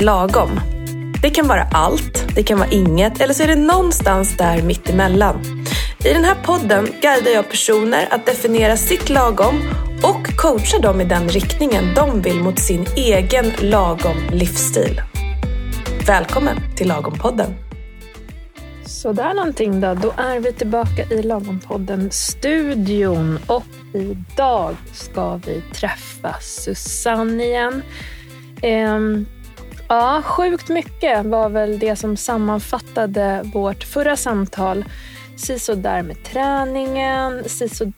Lagom. Det kan vara allt, det kan vara inget eller så är det någonstans där mittemellan. I den här podden guidar jag personer att definiera sitt lagom och coachar dem i den riktningen de vill mot sin egen lagom livsstil. Välkommen till Lagom-podden. Sådär någonting då. Då är vi tillbaka i Lagom-podden-studion och idag ska vi träffa Susanne igen. Ehm, ja, sjukt mycket var väl det som sammanfattade vårt förra samtal. där med träningen,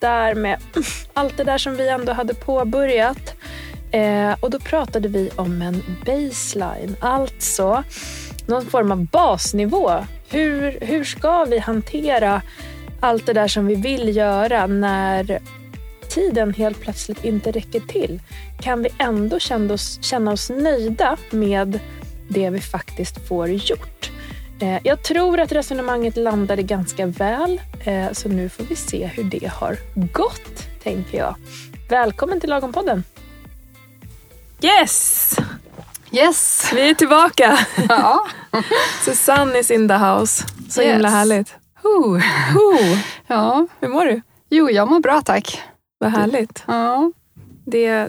där med allt det där som vi ändå hade påbörjat. Eh, och då pratade vi om en baseline, alltså någon form av basnivå. Hur, hur ska vi hantera allt det där som vi vill göra när tiden helt plötsligt inte räcker till? Kan vi ändå känna oss, känna oss nöjda med det vi faktiskt får gjort? Eh, jag tror att resonemanget landade ganska väl, eh, så nu får vi se hur det har gått, tänker jag. Välkommen till Lagompodden! Yes! Yes! Vi är tillbaka! Ja. Susanne is in the house. Så Yes. himla härligt. Oh. Oh, Ja. hur mår du? Jo, jag mår bra tack. Vad härligt. Ja. Det,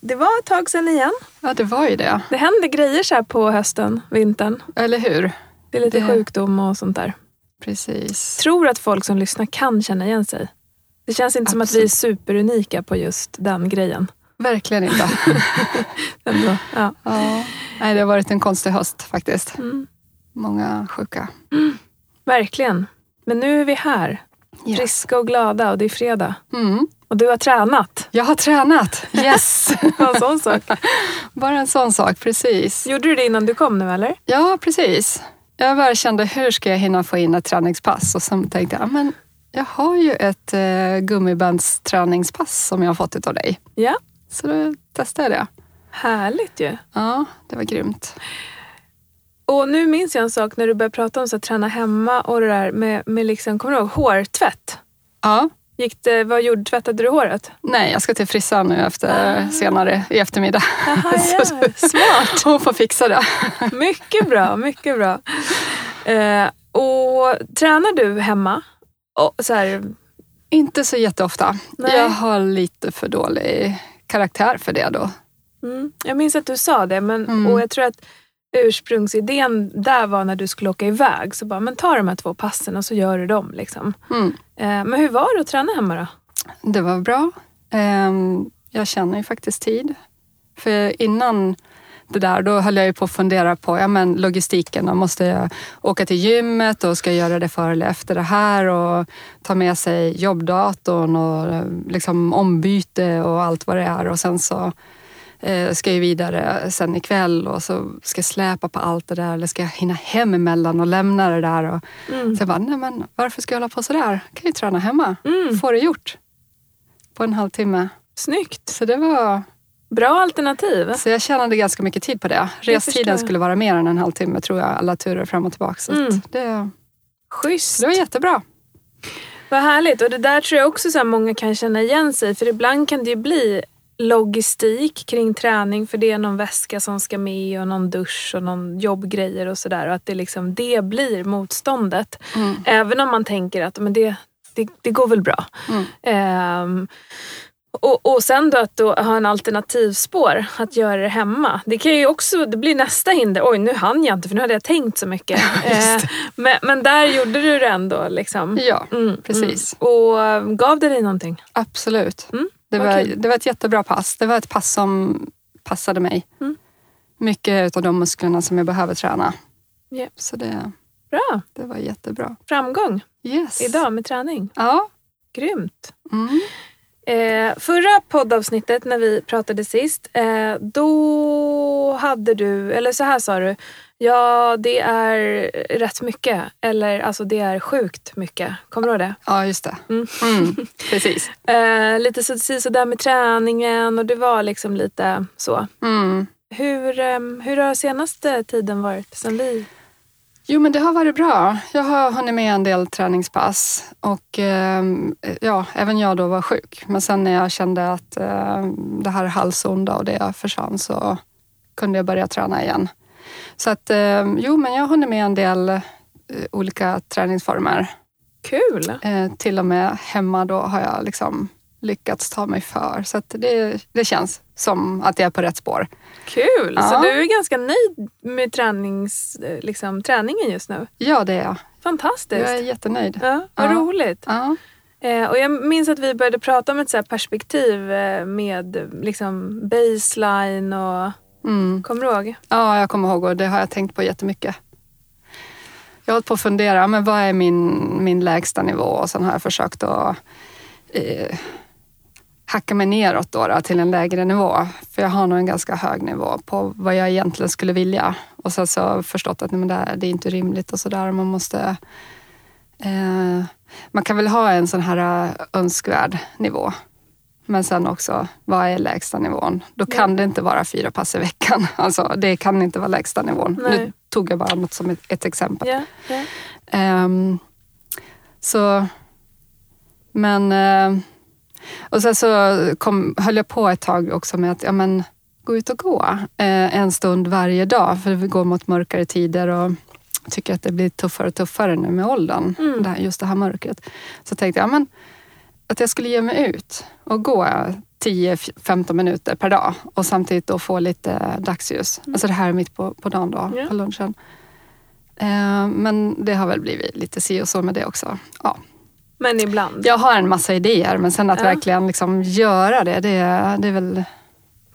det var ett tag sedan igen. ja, det var ju det. Det händer grejer så här på hösten, vintern. Eller hur? Det är lite Det- sjukdom och sånt där. Precis. Tror att folk som lyssnar kan känna igen sig. Det känns inte som att vi är superunika på just den grejen. Verkligen inte. Ändå. Ja. Ja. Nej, det har varit en konstig höst faktiskt. Mm. Många sjuka. Verkligen. Men nu är vi här. Yes. Friska och glada och det är fredag. Mm. Och du har tränat. Jag har tränat. Yes! En sån sak. Bara en sån sak, precis. Gjorde du det innan du kom nu eller? Ja, precis. Jag bara kände, hur ska jag hinna få in ett träningspass? Och sen tänkte jag, "Ja, men jag har ju ett eh, gummibandsträningspass som jag har fått av dig. Ja. Så då testade jag det. Härligt ju. Ja, det var grymt. Och nu minns jag en sak när du började prata om så att träna hemma och det där med, med liksom, kommer du ihåg, hårtvätt? Ja, Gick det, vad gjorde, tvättade du håret? nej, jag ska till frissan nu efter, senare i eftermiddag. Aha, ja. Smart! Hon får fixa det. Mycket bra, mycket bra. Eh, och tränar du hemma? Och, så här, Inte så jätteofta. Nej. Jag har lite för dålig karaktär för det då. mm, jag minns att du sa det, men, Mm. och jag tror att ursprungsidén där var när du skulle åka iväg. Så bara, men ta de här två passen och så gör du dem. Liksom. Mm. Eh, men hur var det att träna hemma då? Det var bra. Ehm, Jag känner ju faktiskt tid. För innan det där, då höll jag ju på att fundera på ja, men logistiken. Då måste jag åka till gymmet och ska jag göra det före eller efter det här och ta med sig jobbdatorn och liksom ombyte och allt vad det är. Och sen så eh, ska jag vidare sen ikväll och så ska jag släpa på allt det där eller ska jag hinna hem emellan och lämna det där. Och, Mm. Så jag bara, nej men varför ska jag hålla på sådär? Kan ju träna hemma. Mm. Få det gjort på en halvtimme. Snyggt! Så det var, Bra alternativ. så jag tjänade ganska mycket tid på det. Restiden skulle vara mer än en halvtimme tror jag, alla turer fram och tillbaka. Så att Mm. det, Schysst. det var jättebra. Vad härligt. Och det där tror jag också så här många kan känna igen sig För ibland kan det ju bli logistik kring träning för det är någon väska som ska med och någon dusch och någon jobbgrejer och sådär. Och att det, liksom, det blir motståndet. Mm. Även om man tänker att men det, det, det går väl bra. Mm. Ehm, och, och sen då att då ha en alternativspår, att göra det hemma. Det kan ju också, det blir nästa hinder. Oj, nu hann jag inte för nu hade jag tänkt så mycket. Eh, men, men där gjorde du det ändå. Liksom. Ja, Mm, precis. Mm. Och eh, gav det dig någonting? absolut. Det, var, kul. det var ett jättebra pass. Det var ett pass som passade mig. Mm. Mycket av de musklerna som jag behöver träna. Ja. Så det, Bra, det var jättebra. framgång Yes. idag med träning. Ja. Grymt. Mm. Eh, förra poddavsnittet när vi pratade sist, eh, då hade du, eller så här sa du, ja det är rätt mycket. Eller alltså det är sjukt mycket. Kommer du ihåg det? ja, just det. Mm. Mm. Precis. Eh, lite så, så där med träningen och det var liksom lite så. Mm. Hur, ehm, hur har senaste tiden varit sen vi... Jo, men det har varit bra. Jag har hunnit med en del träningspass och ehm, ja, även jag då var sjuk. Men sen när jag kände att eh, det här halsonda och det försvann så kunde jag börja träna igen. Så att eh, jo, men jag håller med en del eh, olika träningsformer. Kul! Eh, till och med hemma då har jag liksom lyckats ta mig för. Så det, det känns som att jag är på rätt spår. Kul! Ja. Så du är ganska nöjd med tränings, liksom, träningen just nu? Ja, det är jag. Fantastiskt! Jag är jättenöjd. Ja, vad Ja. roligt. Ja. Eh, och jag minns att vi började prata om ett så perspektiv med liksom baseline och... Mm. Kommer du ihåg? ja, jag kommer ihåg och det har jag tänkt på jättemycket. Jag har hållit på att fundera, men vad är min, min lägsta nivå? Och sen har jag försökt att eh, hacka mig neråt då, då till en lägre nivå. För jag har nog en ganska hög nivå på vad jag egentligen skulle vilja. Och sen så har jag förstått att nej, men det, här, det är inte rimligt och sådär. Man måste... Eh, man kan väl ha en sån här eh, önskvärd nivå. Men sen också, vad är lägsta nivån? Då kan det inte vara fyra pass i veckan. Alltså, det kan inte vara lägsta nivån. Nej. Nu tog jag bara något som ett, ett exempel. Ja, ja. Ehm, så, men... eh, och sen så kom, höll jag på ett tag också med att ja, men, gå ut och gå eh, en stund varje dag. För vi går mot mörkare tider och tycker att det blir tuffare och tuffare nu med åldern. Mm. Det här, just det här mörkret. Så tänkte jag ja, men, att jag skulle ge mig ut och gå 10-15 minuter per dag och samtidigt då få lite dagsljus. Alltså det här är mitt på, på dagen då, Ja. på lunchen. Eh, men det har väl blivit lite si och så med det också. Ja. Men ibland. Jag har en massa idéer men sen att Ja. verkligen liksom göra det, det, det är väl...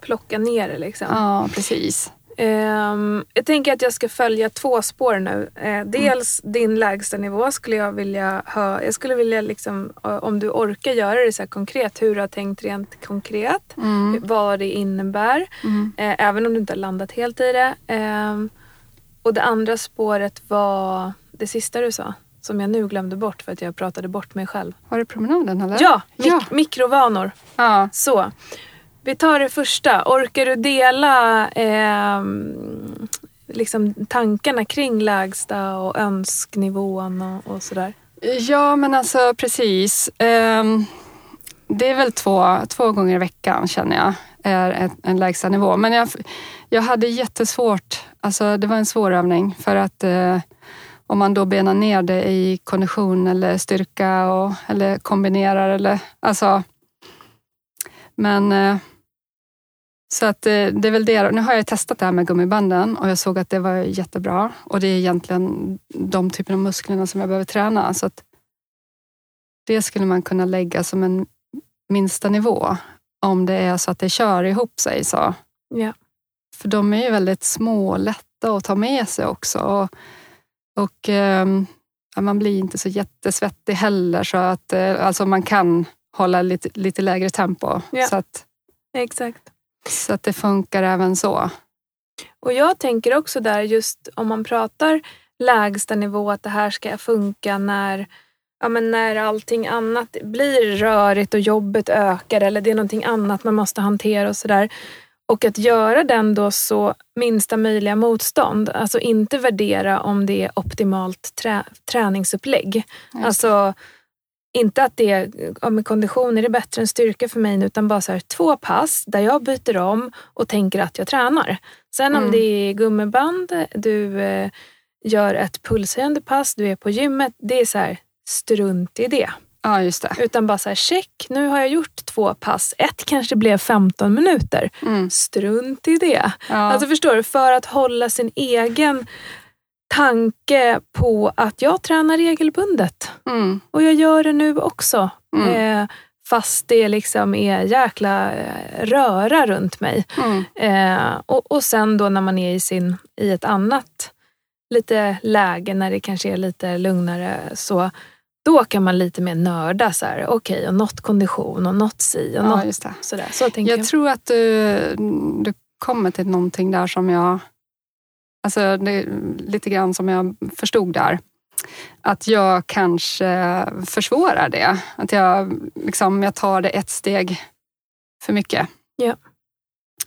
Plocka ner det liksom. Ja, precis. Ehm, jag tänker att jag ska följa två spår nu. Mm. Eh, dels din lägsta nivå skulle jag vilja ha. Jag skulle vilja, liksom, om du orkar göra det så konkret, hur du har tänkt rent konkret. Mm. Vad det innebär. Mm. Eh, även om du inte har landat helt i det. Ehm, och det andra spåret var det sista du sa. Som jag nu glömde bort för att jag pratade bort mig själv. Var det promenaden eller? Ja, mik- Ja. mikrovanor. ja. Så. Vi tar det första. Orkar du dela eh, liksom tankarna kring lägsta och önsknivån och, och sådär? Ja, men alltså precis. Ehm, det är väl två, två gånger i veckan känner jag är en, en lägsta nivå. Men jag, jag hade jättesvårt, alltså det var en svår övning för att eh, om man då benar ner det i kondition eller styrka och, eller kombinerar eller alltså. Men eh, så att eh, det är väl det. Nu har jag testat det här med gummibanden och jag såg att det var jättebra. Och det är egentligen de typer av musklerna som jag behöver träna. Så att det skulle man kunna lägga som en minsta nivå om det är så att det kör ihop sig. Så. Ja. För de är ju väldigt små och lätta att ta med sig också. Och, och ehm, ja, man blir inte så jättesvettig heller så att eh, alltså man kan hålla lite, lite lägre tempo. Ja. Så, att, Exakt. Så att det funkar även så. Och jag tänker också där just om man pratar lägsta nivå att det här ska funka när, ja, men när allting annat blir rörigt och jobbet ökar eller det är någonting annat man måste hantera och sådär. Och att göra den då så minsta möjliga motstånd. Alltså inte värdera om det är optimalt trä, träningsupplägg. Alltså inte att det är, ja, med kondition är det bättre än styrka för mig utan bara så här, två pass där jag byter om och tänker att jag tränar. Sen om Mm. det är gummiband, du eh, gör ett pulshöjande pass, du är på gymmet, det är så här, strunt i det. Ja, just det. Utan bara så här, check, nu har jag gjort två pass. Ett kanske blev 15 minuter. Mm. Strunt i det. Ja. Alltså förstår du, för att hålla sin egen tanke på att jag tränar regelbundet. mm. Och jag gör det nu också. Mm. Eh, fast det liksom är jäkla eh, röra runt mig. Mm. Eh, och, och sen då när man är i, sin, i ett annat lite läge, när det kanske är lite lugnare, så då kan man lite mer nörda. så här, Okej, och något kondition och något si och ja, något sådär. Så tänker jag. Jag tror att du, du kommer till någonting där som jag... Alltså det, är lite grann som jag förstod där. Att jag kanske försvårar det. Att jag, liksom, jag tar det ett steg för mycket. Ja.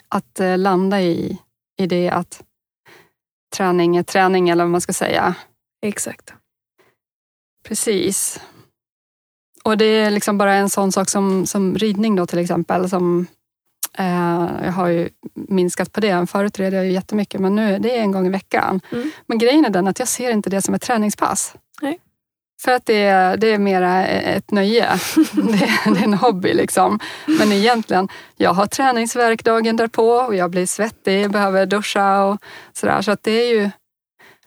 Att eh, landa i, i det att träning är träning, eller vad man ska säga. Exakt. Precis. Och det är liksom bara en sån sak som, som ridning då till exempel. Som jag har ju minskat på det. Förut red jag ju jättemycket men nu det är en gång i veckan. Mm. Men grejen är den att jag ser inte det som ett träningspass. Nej. För att det är, det är mera ett nöje. Det är, det är en hobby liksom. Men egentligen, jag har träningsverk dagen därpå och jag blir svettig, behöver duscha och sådär. Så att det är ju...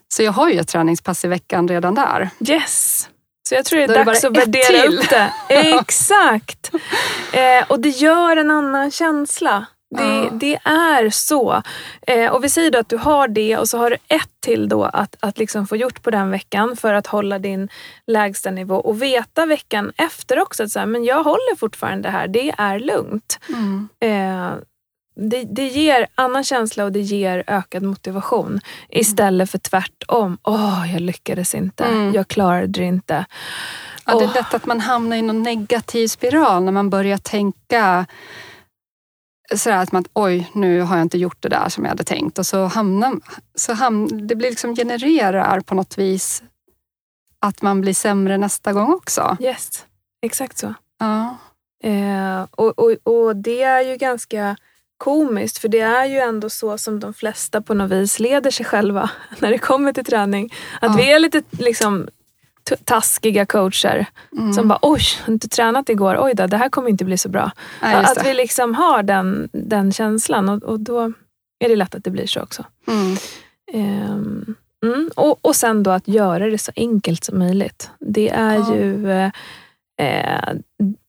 Så jag har ju ett träningspass i veckan redan där. Yes. Så jag tror det är är det dags bara att värdera upp det. Exakt. Eh, och det gör en annan känsla. Det, det är så. Eh, och vi säger då att du har det och så har du ett till då att, att liksom få gjort på den veckan för att hålla din lägsta nivå och veta veckan efter också att så här, men jag håller fortfarande här, det är lugnt. Eh, det, det ger annan känsla och det ger ökad motivation istället för tvärtom. Åh, jag lyckades inte. Mm. Jag klarade det inte. Ja, det är lätt att man hamnar i någon negativ spiral när man börjar tänka sådär att man, oj, nu har jag inte gjort det där som jag hade tänkt. Och så hamnar, så ham, det blir liksom genererar på något vis att man blir sämre nästa gång också. Yes, exakt så. Ja. Eh, och, och, och det är ju ganska komiskt för det är ju ändå så som de flesta på något vis leder sig själva när det kommer till träning. Att Ja. vi är lite liksom taskiga coacher Mm. som bara oj, har du inte tränat igår? Oj då, det här kommer inte bli så bra. ja, att vi liksom har den, den känslan och, och då är det lätt att det blir så också. Mm. Ehm, mm. och, och sen då att göra det så enkelt som möjligt. Det är Ja. ju eh, eh,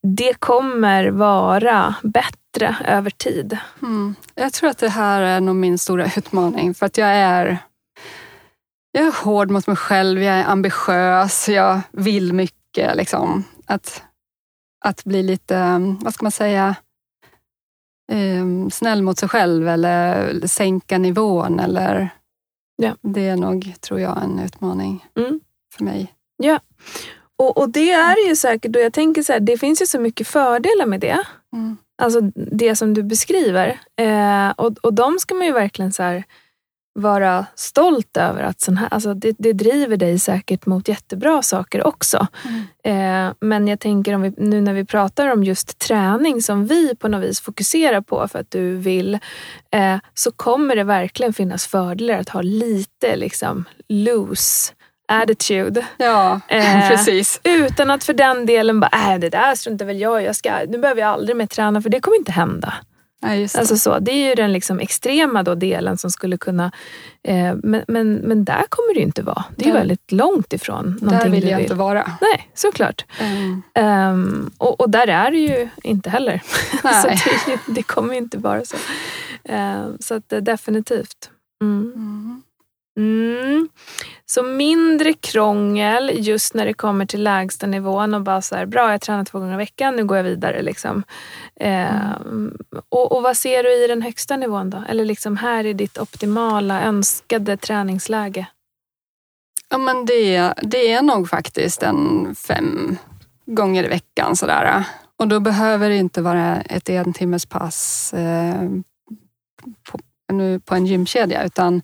Det kommer vara bättre över tid. Mm. Jag tror att det här är nog min stora utmaning för att jag är jag är hård mot mig själv, jag är ambitiös, jag vill mycket. Liksom. Att, att bli lite, vad ska man säga, um, snäll mot sig själv eller sänka nivån. Eller, Ja. Det är nog, tror jag, en utmaning Mm. för mig. Och, och det är ju säkert, och jag tänker så här, det finns ju så mycket fördelar med det. Mm. Alltså det som du beskriver. Eh, och, och de ska man ju verkligen så vara stolt över. att sån här, alltså det, det driver dig säkert mot jättebra saker också. Mm. Eh, men jag tänker om vi, nu när vi pratar om just träning som vi på något vis fokuserar på för att du vill. Eh, så kommer det verkligen finnas fördelar att ha lite liksom loose attitude. Ja, Eh, precis. Utan att för den delen bara, äh, det där struntar väl jag jag ska, Nu behöver jag aldrig mer träna för det kommer inte hända. Ja, just det. Alltså så, det är ju den liksom extrema då delen som skulle kunna... Eh, men, men, men där kommer det ju inte vara. Det är ju väldigt långt ifrån Där vill jag vill. inte vara. Nej, såklart. Um, Ehm, och, och där är det ju inte heller. så det, det kommer ju inte vara så. Ehm, så att, eh, definitivt. Mm. Mm. Mm. Så mindre krångel just när det kommer till lägsta nivån och bara så här, bra jag tränar två gånger i veckan, nu går jag vidare. Liksom. Ehm, och, och vad ser du i den högsta nivån då? Eller liksom här i ditt optimala, önskade träningsläge? Ja, men det, det är nog faktiskt en fem gånger i veckan. Sådär. Och då behöver det inte vara ett en timmes pass eh, på, nu på en gymkedja. Utan,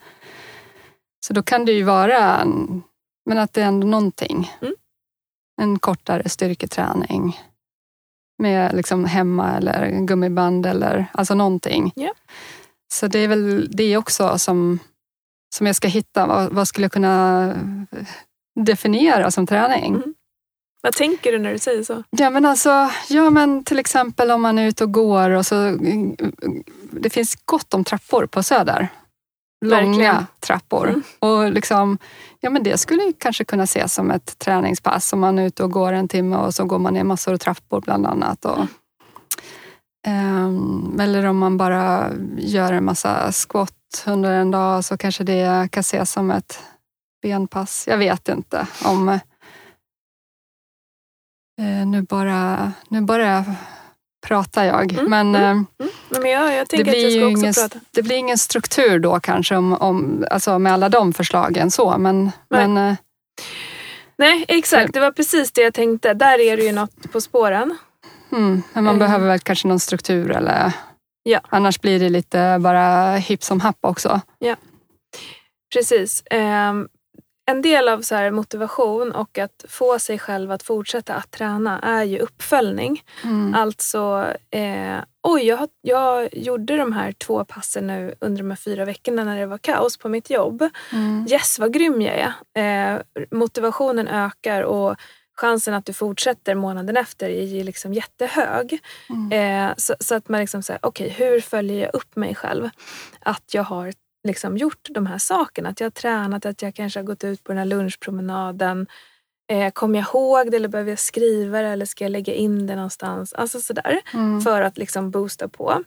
så då kan det ju vara en, men att det är ändå någonting. Mm. En kortare styrketräning med liksom hemma eller gummiband eller alltså någonting. Ja. Så det är väl det också som, som jag ska hitta. Vad, vad skulle jag kunna definiera som träning? Mm. Vad tänker du när du säger så? Ja men alltså, ja men till exempel om man är ute och går och så det finns gott om trappor på Söder. Långa Verkligen. trappor. Mm. Och liksom, ja men det skulle kanske kunna ses som ett träningspass om man är ute och går en timme och så går man ner massor av trappor bland annat. Och, Ehm, eller om man bara gör en massa squat under en dag så kanske det kan ses som ett benpass. Jag vet inte om Eh, nu, bara, nu bara pratar jag. Mm, Men mm. eh, Nej, Men jag, jag det, jag blir också ingen, prata. det blir ingen struktur då kanske om, om, alltså med alla de förslagen. så. Men, Nej. men eh, Nej, exakt. Det var precis det jag tänkte. Där är det ju något på spåren. mm, men man Eh. behöver väl kanske någon struktur. Eller, Ja. Annars blir det lite bara hipp som happ också. Precis. En del av så motivation och att få sig själv att fortsätta att träna är ju uppföljning. Mm. Alltså, eh, oj, jag, jag gjorde de här två passen nu under de här fyra veckorna när det var kaos på mitt jobb. Mm. Yes, vad grym jag är. Eh, motivationen ökar och chansen att du fortsätter månaden efter är ju liksom jättehög. Mm. Eh, så, så att man liksom säger, okej, hur följer jag upp mig själv? Att jag har liksom gjort de här sakerna. Att jag har tränat, att jag kanske har gått ut på den här lunchpromenaden. Eh, kommer jag ihåg det eller behöver jag skriva det eller ska jag lägga in det någonstans? Alltså sådär. Mm. För att liksom boosta på.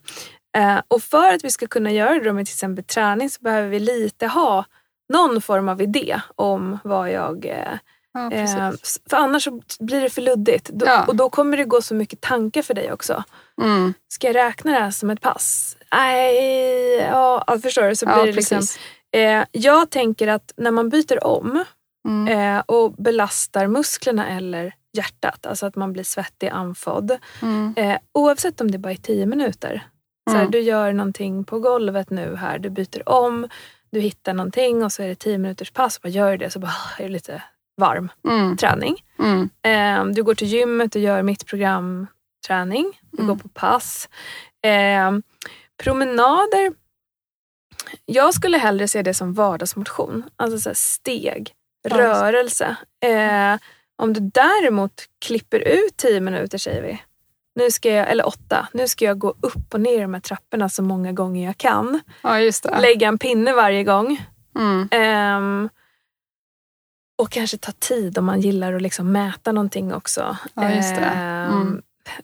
Eh, och för att vi ska kunna göra det med till exempel träning så behöver vi lite ha någon form av idé om vad jag... Eh, Ja, eh, för annars blir det för luddigt. Då, Ja. Och då kommer det gå så mycket tankar för dig också. Mm. Ska jag räkna det här som ett pass? Nej, ja, förstår du? Så blir Ja, det liksom, eh, jag tänker att när man byter om Mm. eh, och belastar musklerna eller hjärtat, alltså att man blir svettig, andfådd. Mm. Eh, oavsett om det bara är tio minuter. Så Mm. Du gör någonting på golvet nu här, du byter om, du hittar någonting och så är det tio minuters pass. Vad gör du det? Så bara, "Ah, är det lite varm Mm. träning. Mm. Eh, du går till gymmet och gör mitt program träning. Du Mm. går på pass. Promenader. Jag skulle hellre se det som vardagsmotion. Alltså så steg, Ja, rörelse. Eh, om du däremot klipper ut tio minuter säger vi. Nu ska jag, eller åtta. Nu ska jag gå upp och ner de här trapporna så många gånger jag kan. Ja, just det. Lägga en pinne varje gång. Mm. Ehm, och kanske ta tid om man gillar att liksom mäta någonting också. Ja, just det.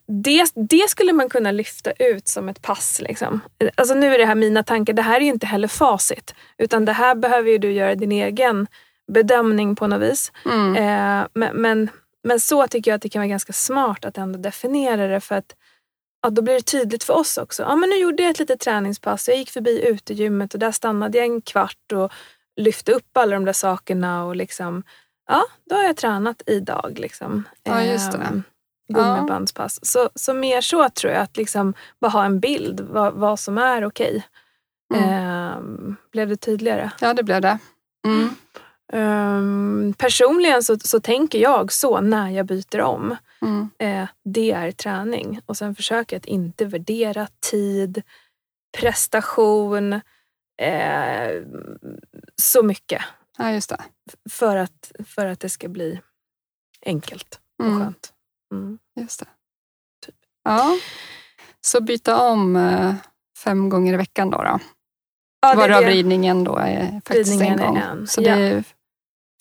Det. Det skulle man kunna lyfta ut som ett pass. Liksom. Alltså nu är det här mina tankar. Det här är inte heller facit. Utan det här behöver ju du göra din egen bedömning på något vis. Mm. Eh, men, men, men så tycker jag att det kan vara ganska smart att ändå definiera det. För att ja, då blir det tydligt för oss också. Ja, men nu gjorde jag ett litet träningspass. Jag gick förbi utegymmet och där stannade jag en kvart och lyfte upp alla de där sakerna. Och liksom, ja, då har jag tränat idag. Liksom. Ja, just det. Ehm, Gummibandspass. Så, så mer så tror jag, att liksom bara ha en bild vad, vad som är okej. Mm. Ehm, blev det tydligare? Ja, det blev det. Mm. Ehm, personligen så, så tänker jag så när jag byter om. Mm. Eh, det är träning. Och sen försöker jag att inte värdera tid, prestation eh, så mycket. Ja, just det. För att, för att det ska bli enkelt och Mm. skönt. Mm. Just det. Typ. Ja. Så byta om eh, fem gånger i veckan då? då. Ja, Varav ridningen då är faktiskt Ridningen en gång. en, Så ja. det är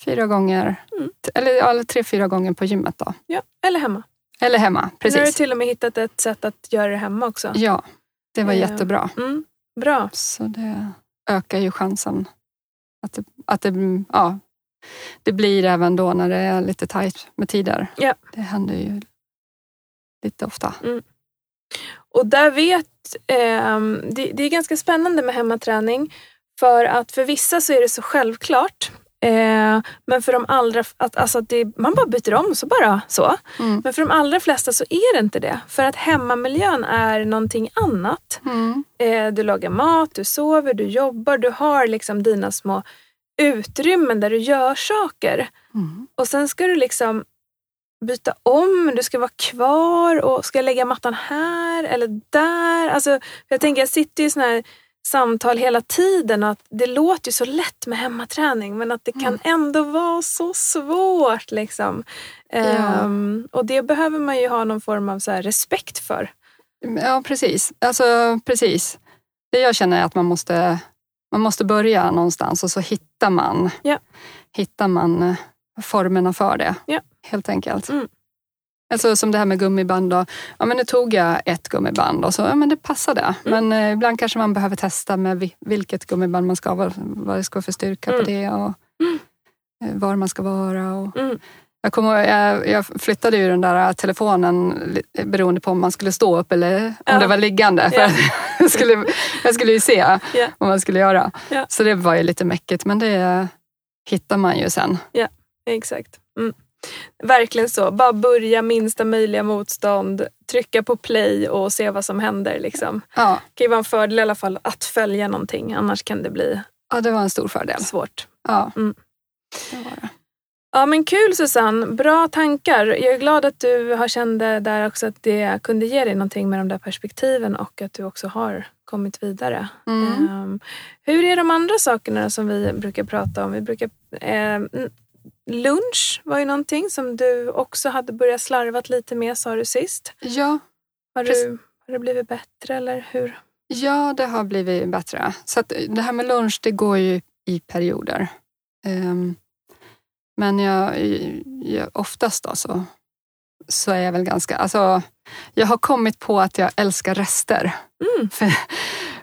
fyra gånger, Mm. eller tre, fyra gånger på gymmet då. Ja, eller hemma. Eller hemma, Nu har du precis. till och med hittat ett sätt att göra det hemma också. Ja, det var Eh, jättebra. Mm, bra. Så det ökar ju chansen att det, att det, ja, det blir även då när det är lite tajt med tider. Ja. Det händer ju lite ofta. Och där vet, ehm, det, det är ganska spännande med hemmaträning. För att för vissa så är det så självklart. Eh, men för de allra, att, alltså det, man bara byter om så bara så. Mm. Men för de allra flesta så är det inte det. För att hemmamiljön är någonting annat. Mm. Eh, du lagar mat, du sover, du jobbar. Du har liksom dina små utrymmen där du gör saker. Mm. Och sen ska du liksom byta om, du ska vara kvar och ska jag lägga mattan här eller där? Alltså, jag tänker, jag sitter i såna här samtal hela tiden och att det låter ju så lätt med hemmaträning men att det kan Mm. ändå vara så svårt. Liksom. Ehm, och det behöver man ju ha någon form av så här respekt för. Ja, precis. Alltså, precis. Det jag känner är att man måste, man måste börja någonstans och så hittar man, Ja. hittar man eh, formerna för det. Ja. Helt enkelt. Mm. Alltså som det här med gummiband. Då. Ja, men nu tog jag ett gummiband och så, ja, men det passade. Mm. Men eh, ibland kanske man behöver testa med vi- vilket gummiband man ska ha, vad, vad det ska vara för styrka Mm. på det och eh, var man ska vara. Och, Mm. Jag, ihåg, jag, jag flyttade ju den där telefonen beroende på om man skulle stå upp eller om Ja. det var liggande. För Ja. jag, skulle, jag skulle ju se Ja. vad man skulle göra. Ja. Så det var ju lite mäckigt, men det hittar man ju sen. Exakt. Mm. Verkligen så. Bara börja minsta möjliga motstånd, trycka på play och se vad som händer. Liksom. Ja, Det kan ju vara en fördel i alla fall att följa någonting, annars kan det bli ja det var en stor fördel. svårt. Ja. Mm. Det var det. Ja men kul Susanne, bra tankar. Jag är glad att du har känt det där också att det kunde ge dig någonting med de där perspektiven och att du också har kommit vidare. Mm. Ehm, hur är de andra sakerna som vi brukar prata om? Vi brukar, ehm, lunch var ju någonting som du också hade börjat slarvat lite med sa du sist. Ja, Har, du, har det blivit bättre eller hur? Ja, det har blivit bättre. Så det här med lunch, det går ju i perioder. Ehm, men jag, jag, oftast då så, så är jag väl ganska... Alltså, jag har kommit på att jag älskar rester. Mm. För,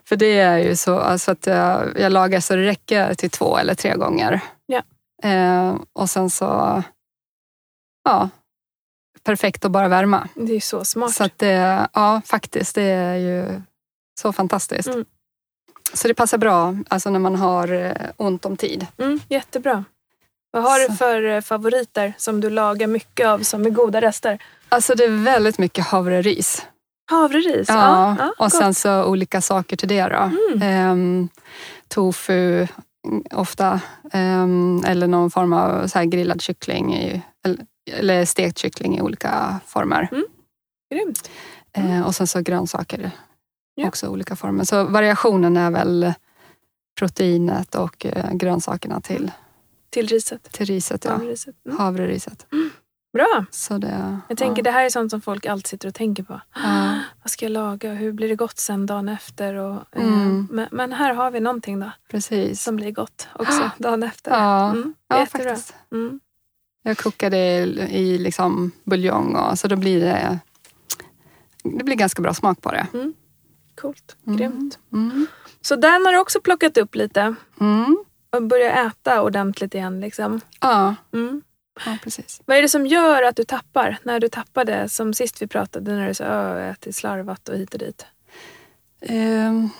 för det är ju så alltså att jag, jag lagar så det räcker till två eller tre gånger. Ja. Ehm, och sen så... Ja, perfekt att bara värma. Det är så smart. Så att det, ja, faktiskt, det är ju så fantastiskt. Mm. Så det passar bra alltså när man har eh, ont om tid. Mm, jättebra. Vad har du för eh, favoriter som du lagar mycket av som är goda rester? Alltså det är väldigt mycket havreris. Havreris? Ja, ja och gott. sen så olika saker till det då. Mm. Ehm, tofu mm, ofta. Ehm, eller någon form av så grillad kyckling. I, eller, stekt kyckling i olika former. Grymt. Ehm, och sen så grönsaker. Ja. Också olika former. Så variationen är väl proteinet och eh, grönsakerna till, Till riset. till riset. Ja. Haveriset. Mm. Havreriset. Bra. Så det, Jag tänker ja. det här är sånt som folk alltid sitter och tänker på. Ja. Vad ska jag laga? Hur blir det gott sen dagen efter? Och, eh, Mm. men, men här har vi någonting då Precis. som blir gott också dagen efter. Ja, Mm, ja faktiskt. Mm. Jag kokar det i liksom buljong och så då blir det det blir ganska bra smak på det. Coolt. Mm. Grymt. Mm. Så den har du också plockat upp lite Mm. Och börjat äta ordentligt igen. Liksom. Ja, Mm. ja, precis. Vad är det som gör att du tappar? När du tappade, som sist vi pratade, när du sa att jag ätit slarvat och hit och dit. Ehm,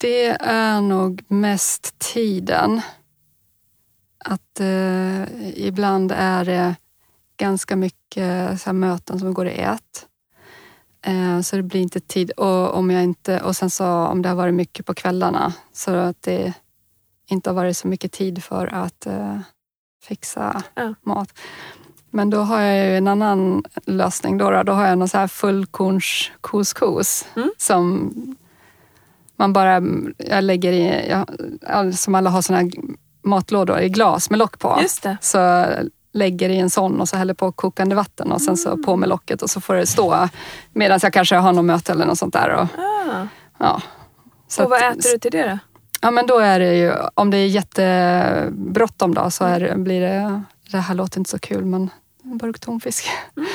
det är nog mest tiden. Att eh, ibland är det ganska mycket så här, möten som går i ett. Eh, så det blir inte tid. Och, om jag inte, och sen så om det har varit mycket på kvällarna så att det inte har varit så mycket tid för att eh, fixa Ja. mat. Men då har jag ju en annan lösning. Då, då. har jag någon så här fullkorns couscous Mm. som man bara jag lägger i, jag, som alla har såna här matlådor i glas med lock på. Just det. Så lägger i en sån och så häller på kokande vatten och sen så på med locket och så får det stå medan jag kanske har något möte eller något sånt där. Och, Ah. ja. Så Och vad att- äter du till det då? Ja men då är det ju, om det är jättebråttom då så är, blir det, det här låter inte så kul men en burk tonfisk. Men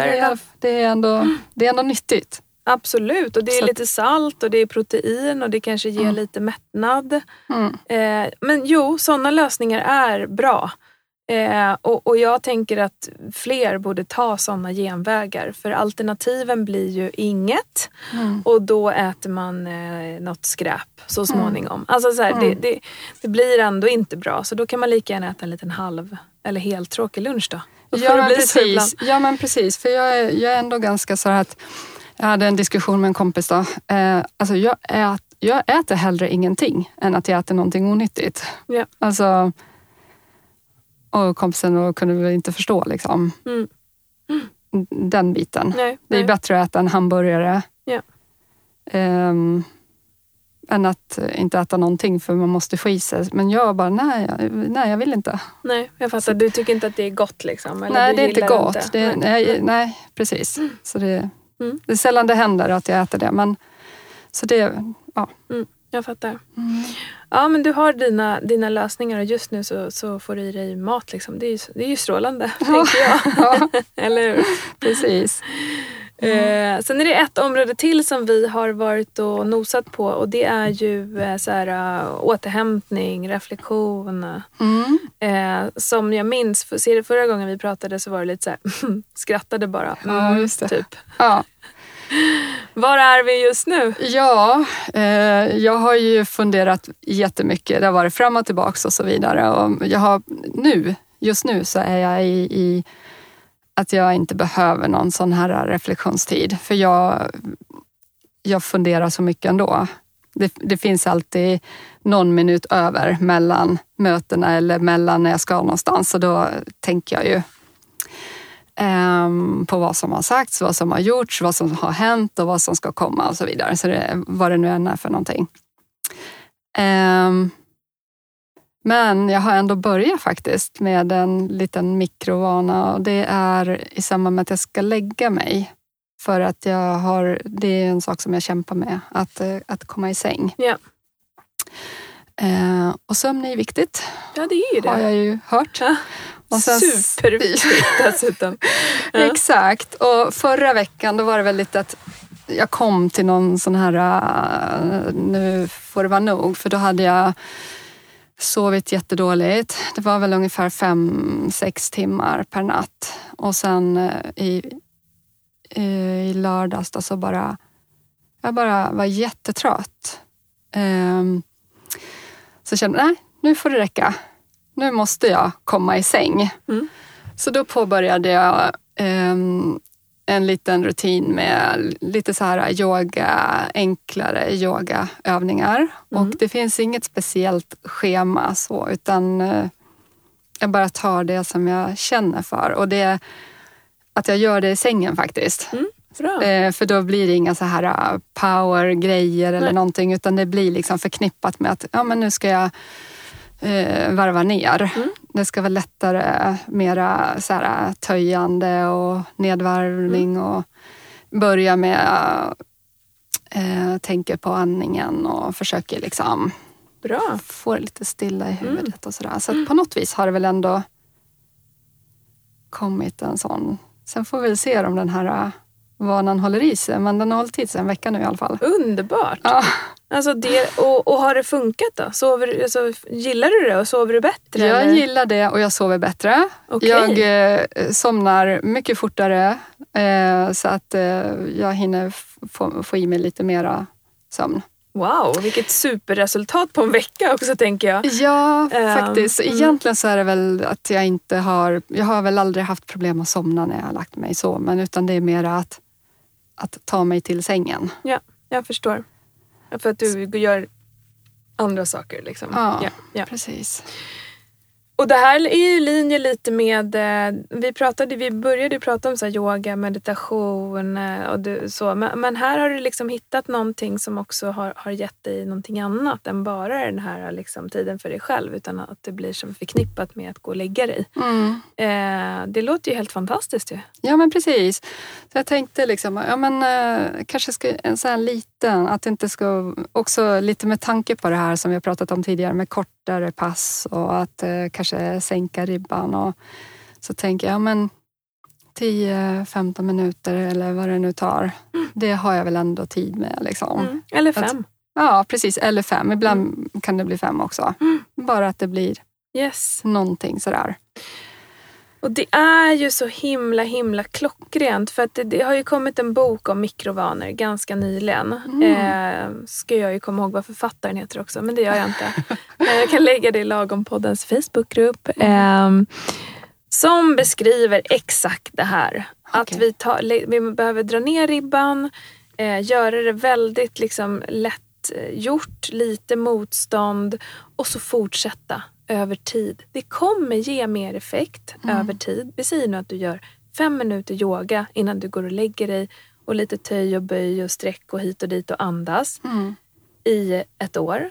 Fair det, är, enough. det, är ändå, det är ändå nyttigt. Absolut, och det är Så lite salt och det är protein och det kanske ger Mm. lite mättnad. Mm. Eh, men jo, sådana lösningar är bra. Eh, och, och jag tänker att fler borde ta sådana genvägar för alternativen blir ju inget Mm. och då äter man eh, något skräp så småningom. Alltså så här, Mm. det, det, det blir ändå inte bra så då kan man lika gärna äta en liten halv eller helt tråkig lunch då. Ja men, precis. ja men precis, för jag är, jag är ändå ganska så här att jag hade en diskussion med en kompis då. Eh, alltså jag, ät, jag äter hellre ingenting än att jag äter någonting onyttigt. Ja. Alltså, och kompisen då kunde väl inte förstå liksom, Mm. den biten. Nej, Det är nej. bättre att äta en hamburgare Ja. ehm, än att inte äta någonting för man måste få i sig. Men jag bara, nej, jag- nej jag vill inte. Nej, jag fattar. Du tycker inte att det är gott liksom? Eller nej, det är inte gott. inte. Det, Nej. nej, precis. Så det, Mm. det är sällan det händer att jag äter det. Men, så det, ja. Jag fattar. Mm. Ja, men du har dina, dina lösningar och just nu så, så får du i dig mat. Liksom. Det, är ju, det är ju strålande, tänker jag. ja, Eller hur? precis. Eh, sen är det ett område till som vi har varit och nosat på och det är ju eh, så här, eh, återhämtning, reflektion. Mm. Eh, som jag minns, för, ser det förra gången vi pratade så var det lite så här, skrattade bara. Ja, Mm, just det. Typ. Ja, var är vi just nu? ja eh, jag har ju funderat jättemycket. Det har varit fram och tillbaks och så vidare. Och jag har, nu, just nu så är jag i, i att jag inte behöver någon sån här reflektionstid. För jag, jag funderar så mycket ändå. Det, det finns alltid någon minut över mellan mötena eller mellan när jag ska någonstans. Så då tänker jag ju på vad som har sagts, vad som har gjorts, vad som har hänt och vad som ska komma och så vidare. Så det, vad det nu än är för någonting. Um, men jag har ändå börjat faktiskt med en liten mikrovana och det är i samband med att jag ska lägga mig. För att jag har, det är en sak som jag kämpar med, att, eh, att komma i säng. Ja. Eh, och sömn är viktigt, ja, det är ju det. har jag ju hört. Ja. Och sen- Superviktigt dessutom. Ja. Exakt. Och förra veckan då var det väl lite att jag kom till någon sån här, uh, nu får det vara nog, för då hade jag sovit jättedåligt. Det var väl ungefär fem, sex timmar per natt. Och sen eh, i, i lördags då så bara, jag bara var jättetrött. Ehm, så kände jag, nej, nu får det räcka. Nu måste jag komma i säng. Mm. Så då påbörjade jag ehm, en liten rutin med lite så här yoga, enklare yogaövningar. Och det finns inget speciellt schema så, utan eh, jag bara tar det som jag känner för. Och det att jag gör det i sängen faktiskt. Bra. Eh, för då blir det inga så här uh, power-grejer eller Nej. någonting utan det blir liksom förknippat med att ja, men nu ska jag eh, varva ner. Mm. Det ska vara lättare, mera så här, töjande och nedvarvning Mm. och börja med eh, tänker på andningen och försöker liksom Bra. få det lite stilla i Mm. huvudet och sådär. Så att på något vis har det väl ändå kommit en sån. Sen får vi väl se om den här äh, vanan håller i sig. Men den har hållit i sig en vecka nu i alla fall. Underbart. Ja, Alltså det, och, och har det funkat då? Sover, alltså, gillar du det och sover du bättre? jag eller? gillar det och jag sover bättre. Okej. Jag eh, somnar mycket fortare eh, så att eh, jag hinner få, få i mig lite mera sömn. Wow, vilket superresultat på en vecka också tänker jag. Ja, Ehm, faktiskt. mm. Egentligen så är det väl att jag inte har... Jag har väl aldrig haft problem att somna när jag har lagt mig så, men utan det är mera att, att ta mig till sängen. Ja, jag förstår. För att du gör andra saker liksom. Ja. Ja. Precis. Och det här är ju i linje lite med, eh, vi, pratade, vi började prata om så yoga, meditation eh, och du, så. Men, men här har du liksom hittat någonting som också har, har gett dig någonting annat än bara den här liksom, tiden för dig själv. Utan att det blir som förknippat med att gå och lägga dig. Mm. Eh, det låter ju helt fantastiskt ju. Ja, men precis. Så jag tänkte liksom, ja men eh, kanske ska en sån här liten, att det inte ska, också lite med tanke på det här som vi har pratat om tidigare med kortare pass och att eh, kanske sänka ribban. Och, så tänker jag, ja men 10-15 minuter eller vad det nu tar, det har jag väl ändå tid med. Liksom. Mm. Eller fem. Ja, precis. Eller fem. Ibland kan det bli fem också. Bara att det blir Yes. någonting sådär. Och det är ju så himla himla klockrent för att det, det har ju kommit en bok om mikrovanor ganska nyligen. Eh, ska jag ju komma ihåg vad författaren heter också, men det gör jag inte. Eh, jag kan lägga det i Lagompoddens Facebookgrupp. Eh, som beskriver exakt det här. Att Okej. vi, le- vi behöver dra ner ribban, eh, göra det väldigt liksom lätt eh, gjort, lite motstånd och så fortsätta över tid. Det kommer ge mer effekt över tid. Vi säger nu att du gör fem minuter yoga innan du går och lägger dig och lite töj och böj och sträck och hit och dit och andas Mm. i ett år.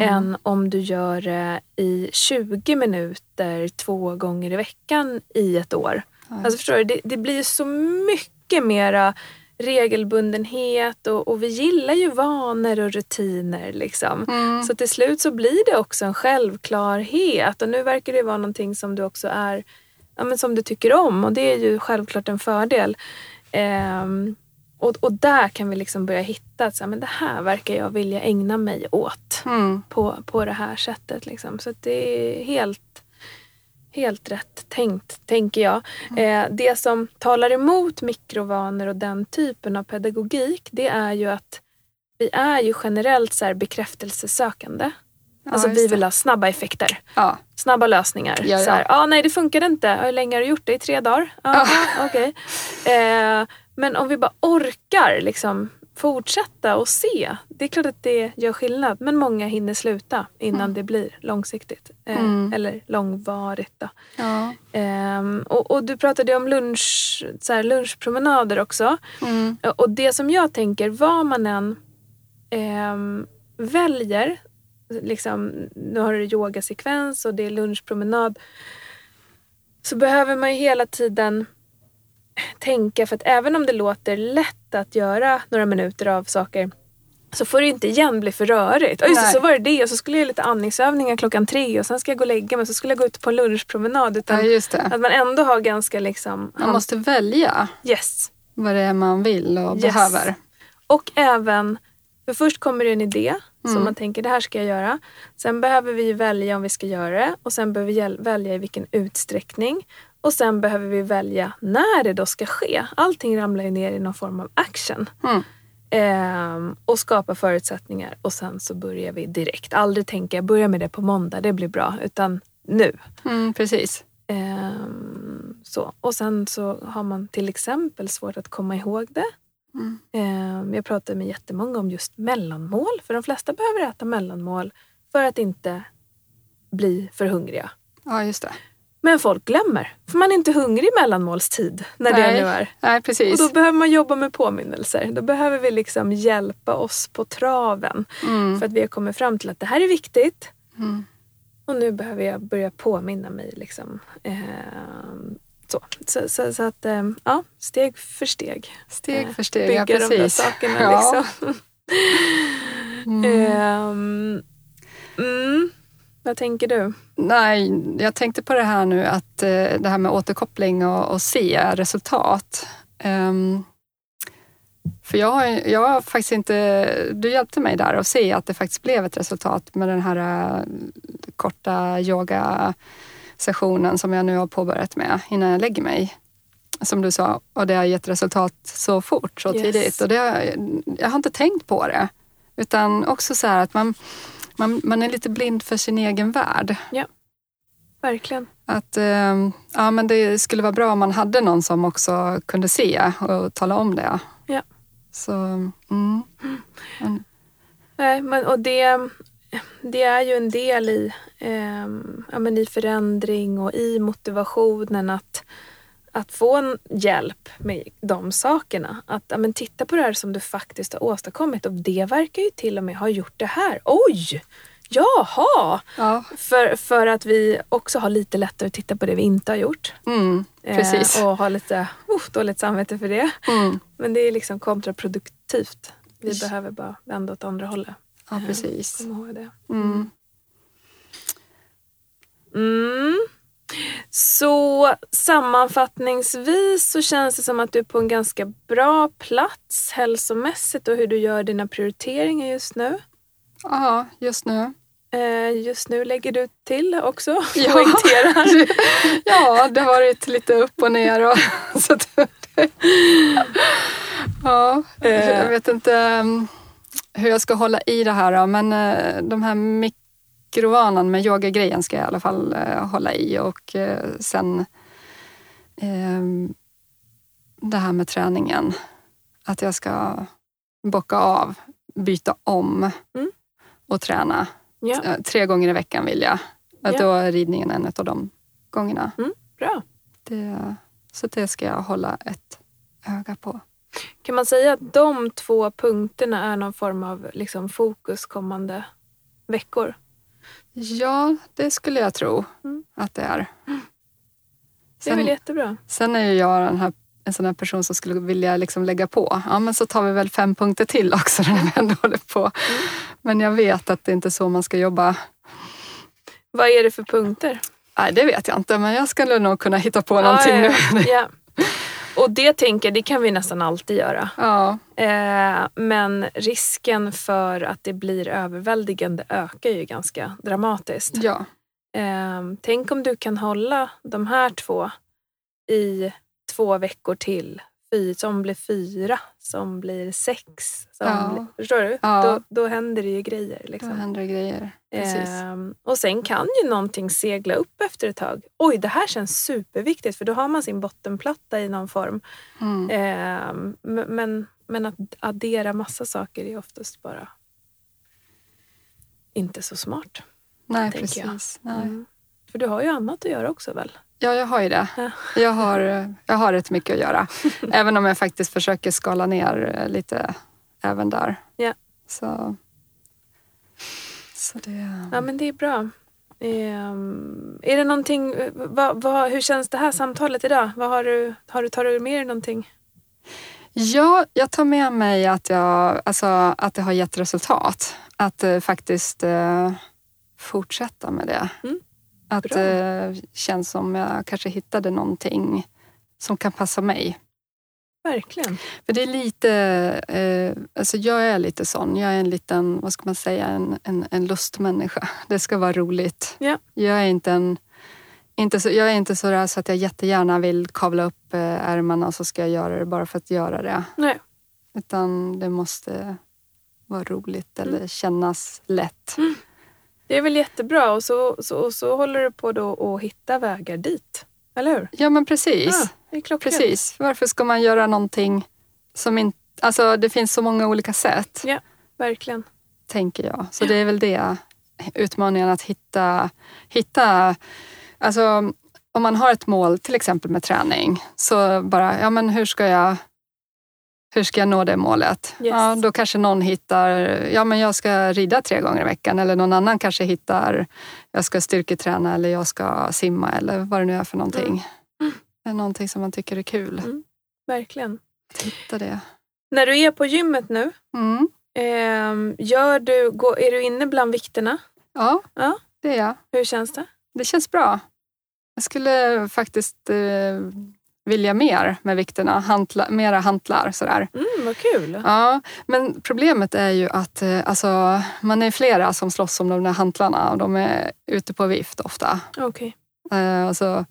Än om du gör det i 20 minuter två gånger i veckan i ett år. Alltså förstår du, det, det blir så mycket mera regelbundenhet och, och vi gillar ju vanor och rutiner. Liksom. Mm. Så till slut så blir det också en självklarhet och nu verkar det vara någonting som du också är ja, men som du tycker om och det är ju självklart en fördel. Ehm, och, och där kan vi liksom börja hitta att så här, men det här verkar jag vilja ägna mig åt Mm. på, på det här sättet. Liksom. Så att det är helt, helt rätt tänkt, tänker jag. Eh, det som talar emot mikrovanor och den typen av pedagogik, det är ju att vi är ju generellt så bekräftelsesökande. alltså just vi det. vill ha snabba effekter, Ja. snabba lösningar. Ja, ja. Så här, ah, nej det funkade inte. Hur länge har du gjort det? I tre dagar? Aha, okej. Eh, men om vi bara orkar liksom fortsätta och se. Det är klart att det gör skillnad men många hinner sluta innan det blir långsiktigt. Eh, Mm. Eller långvarigt. Då. Ja. Ehm, och, och du pratade om lunch, så här, lunchpromenader också. Mm. Och det som jag tänker, vad man än ehm, väljer, liksom, nu har du yogasekvens och det är lunchpromenad, så behöver man ju hela tiden tänka, för att även om det låter lätt att göra några minuter av saker så får det inte igen bli för rörigt. Och just Nej. så var det det och så skulle jag göra lite andningsövningar klockan tre och sen ska jag gå och lägga mig så skulle jag gå ut på en lunchpromenad. Utan ja, att man ändå har ganska liksom... Man måste välja Yes. vad det är man vill och Yes. behöver. Och även, för först kommer det en idé som Mm. man tänker det här ska jag göra. Sen behöver vi välja om vi ska göra det och sen behöver vi välja i vilken utsträckning. Och sen behöver vi välja när det då ska ske. Allting ramlar ju ner i någon form av action. Mm. Ehm, och skapa förutsättningar och sen så börjar vi direkt. Aldrig tänka jag börjar med det på måndag, det blir bra. Utan nu. Mm, precis. Ehm, så. Och sen så har man till exempel svårt att komma ihåg det. Mm. Ehm, jag pratar med jättemånga om just mellanmål. För de flesta behöver äta mellanmål för att inte bli för hungriga. Ja, just det. Men folk glömmer. För man är inte hungrig i mellanmålstid. När Nej. det nu är. Nej, Och precis. då behöver man jobba med påminnelser. Då behöver vi liksom hjälpa oss på traven. Mm. För att vi har kommit fram till att det här är viktigt. Mm. Och nu behöver jag börja påminna mig. Liksom. Ehm, så. Så, så, så att, ehm, ja, steg för steg. Steg Eh, för steg, Bygga ja de där precis. sakerna. Ja. Liksom. Mm. Vad tänker du? Nej, jag tänkte på det här nu att eh, det här med återkoppling och, och se resultat. Ehm, för jag har, jag har faktiskt inte... Du hjälpte mig där att se att det faktiskt blev ett resultat med den här eh, korta yogasessionen som jag nu har påbörjat med innan jag lägger mig. Som du sa, och det har gett resultat så fort, så Yes. tidigt. Och det, jag har inte tänkt på det. Utan också så här att man, man, man är lite blind för sin egen värld. Verkligen. Att eh, ja, men det skulle vara bra om man hade någon som också kunde se och tala om det. Ja. Så, mm. Men, Nej, men, och det, det är ju en del i, ehm, ja, men i förändring och i motivationen att, att få en hjälp med de sakerna. Att ja, men titta på det här som du faktiskt har åstadkommit och det verkar ju till och med ha gjort det här. Oj! Jaha! ja, För, för att vi också har lite lättare att titta på det vi inte har gjort. mm, precis. Eh, och har lite uh, dåligt samvete för det. Mm, Men det är liksom kontraproduktivt. Vi Precis. behöver bara vända åt andra hållet. ja, precis. Kom ihåg det. Mm. Så sammanfattningsvis så känns det som att du är på en ganska bra plats hälsomässigt och hur du gör dina prioriteringar just nu. Ja, just nu. Eh, just nu lägger du till också, Ja. poängterar. ja, det har varit lite upp och ner. Och, så ja, jag vet inte mm, hur jag ska hålla i det här. Men eh, de här mikrovanan med yogagrejen ska jag i alla fall eh, hålla i. Och eh, sen eh, det här med träningen. Att jag ska bocka av, byta om Mm. och träna. Eh, Tre gånger i veckan vill jag. Att Ja. Då är ridningen en av de gångerna. bra. Det, så det ska jag hålla ett öga på. Kan man säga att de två punkterna är någon form av liksom, fokus kommande veckor? Ja, det skulle jag tro Mm. att det är. Det är väl Sen, jättebra. sen är ju jag den här, en sån här person som skulle vilja liksom lägga på. Ja, men så tar vi väl fem punkter till också när vi ändå håller på. Mm. Men jag vet att det inte är så man ska jobba. Vad är det för punkter? Nej, det vet jag inte, men jag skulle nog kunna hitta på någonting ja, nu. ja. Och det tänker jag, det kan vi nästan alltid göra. Ja, Eh, men risken för att det blir överväldigande ökar ju ganska dramatiskt. ja, Eh, tänk om du kan hålla de här två i två veckor till. Fy, som blir fyra, som blir sex. Som Ja. blir, förstår du? Ja. Då, då händer det ju grejer. då Liksom. händer det grejer. Ehm, och sen kan ju någonting segla upp efter ett tag. Oj, det här känns superviktigt för då har man sin bottenplatta i någon form. Mm. Ehm, men, Men att addera massa saker är oftast bara inte så smart. Nej, precis. Nej. Mm. För du har ju annat att göra också väl? Ja, jag har ju det. Ja. Jag har, jag har rätt mycket att göra. även om jag faktiskt försöker skala ner eh, lite även där. Ja. Så, så det... Ja men det är bra. Ehm, är det någonting, vad, vad, hur känns det här samtalet idag? Vad har du, har du, tar du med dig någonting? Ja, jag tar med mig att, jag, alltså, att det har gett resultat. Att eh, faktiskt eh, fortsätta med det. Mm, att det eh, känns som jag kanske hittade någonting som kan passa mig. Verkligen. För det är lite, eh, alltså jag är lite sån. Jag är en liten, vad ska man säga, en, en, en lustmänniska. Det ska vara roligt. Ja. Jag är inte en inte så, jag är inte så där så att jag jättegärna vill kavla upp eh, ärmarna och så ska jag göra det bara för att göra det. Nej. Utan det måste vara roligt eller Mm. kännas lätt. Det är väl jättebra och så, så, och så håller du på då att hitta vägar dit. Eller hur? Ja men precis. Ja, klockrent. precis. Varför ska man göra någonting som inte... Alltså det finns så många olika sätt. Verkligen. tänker jag. Så det är väl det, utmaningen att hitta, hitta alltså om man har ett mål, till exempel med träning, så bara, ja men hur ska jag hur ska jag nå det målet? Yes. Ja, då kanske någon hittar, ja men jag ska rida tre gånger i veckan eller någon annan kanske hittar, jag ska styrketräna eller jag ska simma eller vad det nu är för någonting. Mm. Det är någonting som man tycker är kul. Mm. Verkligen. Hitta det. När du är på gymmet nu, Mm. ehm, gör du, går, är du inne bland vikterna? Ja, Ja. det är jag. Hur känns det? Det känns bra. Jag skulle faktiskt eh, vilja mer med vikterna, hantla, mera hantlar sådär. Mm, vad kul. Ja, men problemet är ju att eh, alltså, man är flera som slåss om de där hantlarna och de är ute på vift ofta. Okej. Eh, och så,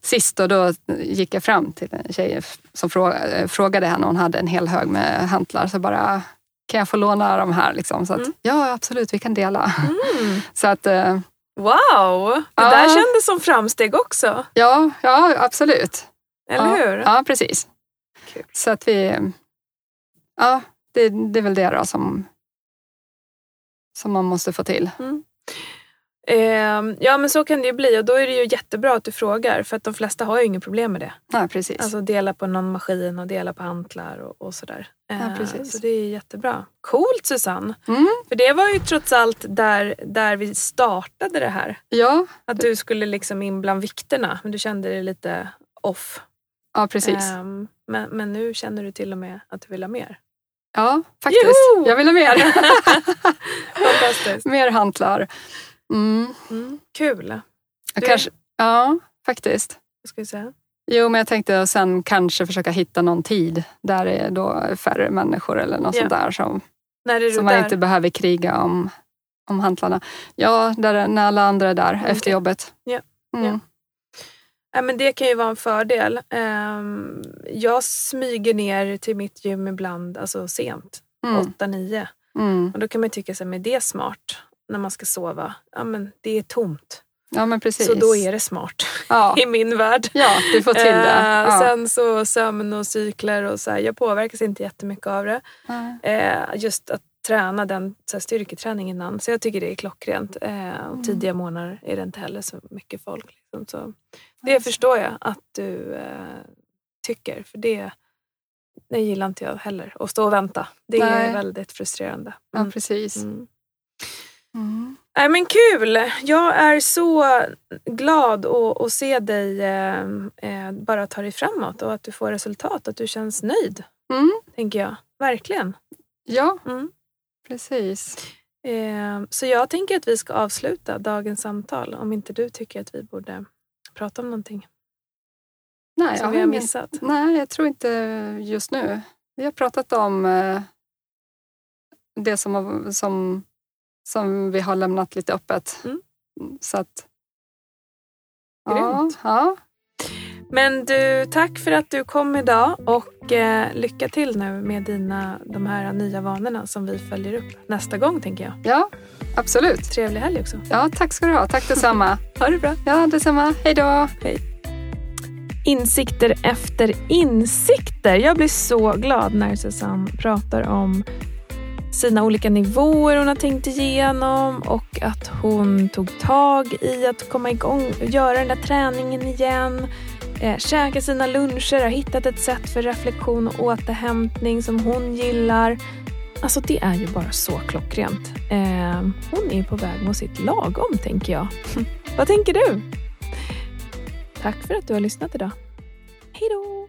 sist då, då gick jag fram till en tjej som frågade, eh, frågade henne, hon hade en hel hög med hantlar, så bara kan jag få låna de här? Liksom? Så att, Mm. Ja, absolut, vi kan dela. Mm. Så att, eh, Wow! Det Ja. där kändes som framsteg också. ja, ja, absolut. Eller ja, hur? Ja, precis. Kul. Så att vi... Ja, det, det är väl det då som, som man måste få till. Ehm, ja men så kan det ju bli och då är det ju jättebra att du frågar för att de flesta har ju inget problem med det. Ja, precis. Alltså dela på någon maskin och dela på hantlar och, och sådär. Ja, Ehm, precis. Så det är jättebra. Coolt Susanne! Mm, För det var ju trots allt där, där vi startade det här. ja, Att du skulle liksom in bland vikterna men du kände dig lite off. Ja, precis. Ehm, men, men nu känner du till och med att du vill ha mer. Ja, faktiskt. Joho! Jag vill ha mer. Fantastiskt. mer hantlar. Mm. Mm, kul. Du- kanske, ja, faktiskt. Vad ska vi säga? Jo, men jag tänkte sen kanske försöka hitta någon tid där det är då färre människor eller något Ja. sånt där som, som där? man inte behöver kriga om, om hantlarna. Ja, där, när alla andra är där Okej. efter jobbet. Ja, Mm. ja. Ja, men det kan ju vara en fördel. Ehm, jag smyger ner till mitt gym ibland alltså sent, Mm. 8-9. Mm. Och då kan man tycka men det är smart när man ska sova. Ja, men det är tomt. Ja, men precis. Så då är det smart ja. i min värld. ja, du får till det. Eh, Ja. Sen så sömn och cykler och så här, jag påverkas inte jättemycket av det. Eh, just att träna den så här, styrketräning innan. Så jag tycker det är klockrent. Och Mm. tidiga morgnar är det inte heller så mycket folk. Liksom. Så det förstår jag att du eh, tycker. För det, det gillar inte jag heller. Att stå och vänta. Det Nej. är väldigt frustrerande. Ja, Mm. precis. Mm. Mm. Nej, men kul! Jag är så glad att, att se dig eh, eh, bara ta dig framåt och att du får resultat. Att du känns nöjd, Mm. tänker jag. Verkligen. Ja, Mm. precis. Eh, så jag tänker att vi ska avsluta dagens samtal om inte du tycker att vi borde prata om någonting Nej, som jag vi har ingen- missat. Nej, jag tror inte just nu. Vi har pratat om eh, det som, som, som vi har lämnat lite öppet. Mm. Så att... Ja, Grymt. ja, Men du, tack för att du kom idag och eh, lycka till nu med dina, de här nya vanorna som vi följer upp nästa gång tänker jag. ja, absolut. Trevlig helg också. Ja, tack ska du ha. Tack detsamma. Ha det bra. Ja, detsamma. Hej då. Insikter efter insikter. Jag blir så glad när Susanne pratar om sina olika nivåer hon har tänkt igenom och att hon tog tag i att komma igång och göra den där träningen igen. Eh, käka sina luncher, har hittat ett sätt för reflektion och återhämtning som hon gillar. Alltså det är ju bara så klockrent. Eh, hon är på väg mot sitt lagom tänker jag. Vad tänker du? Tack för att du har lyssnat idag. Hej då!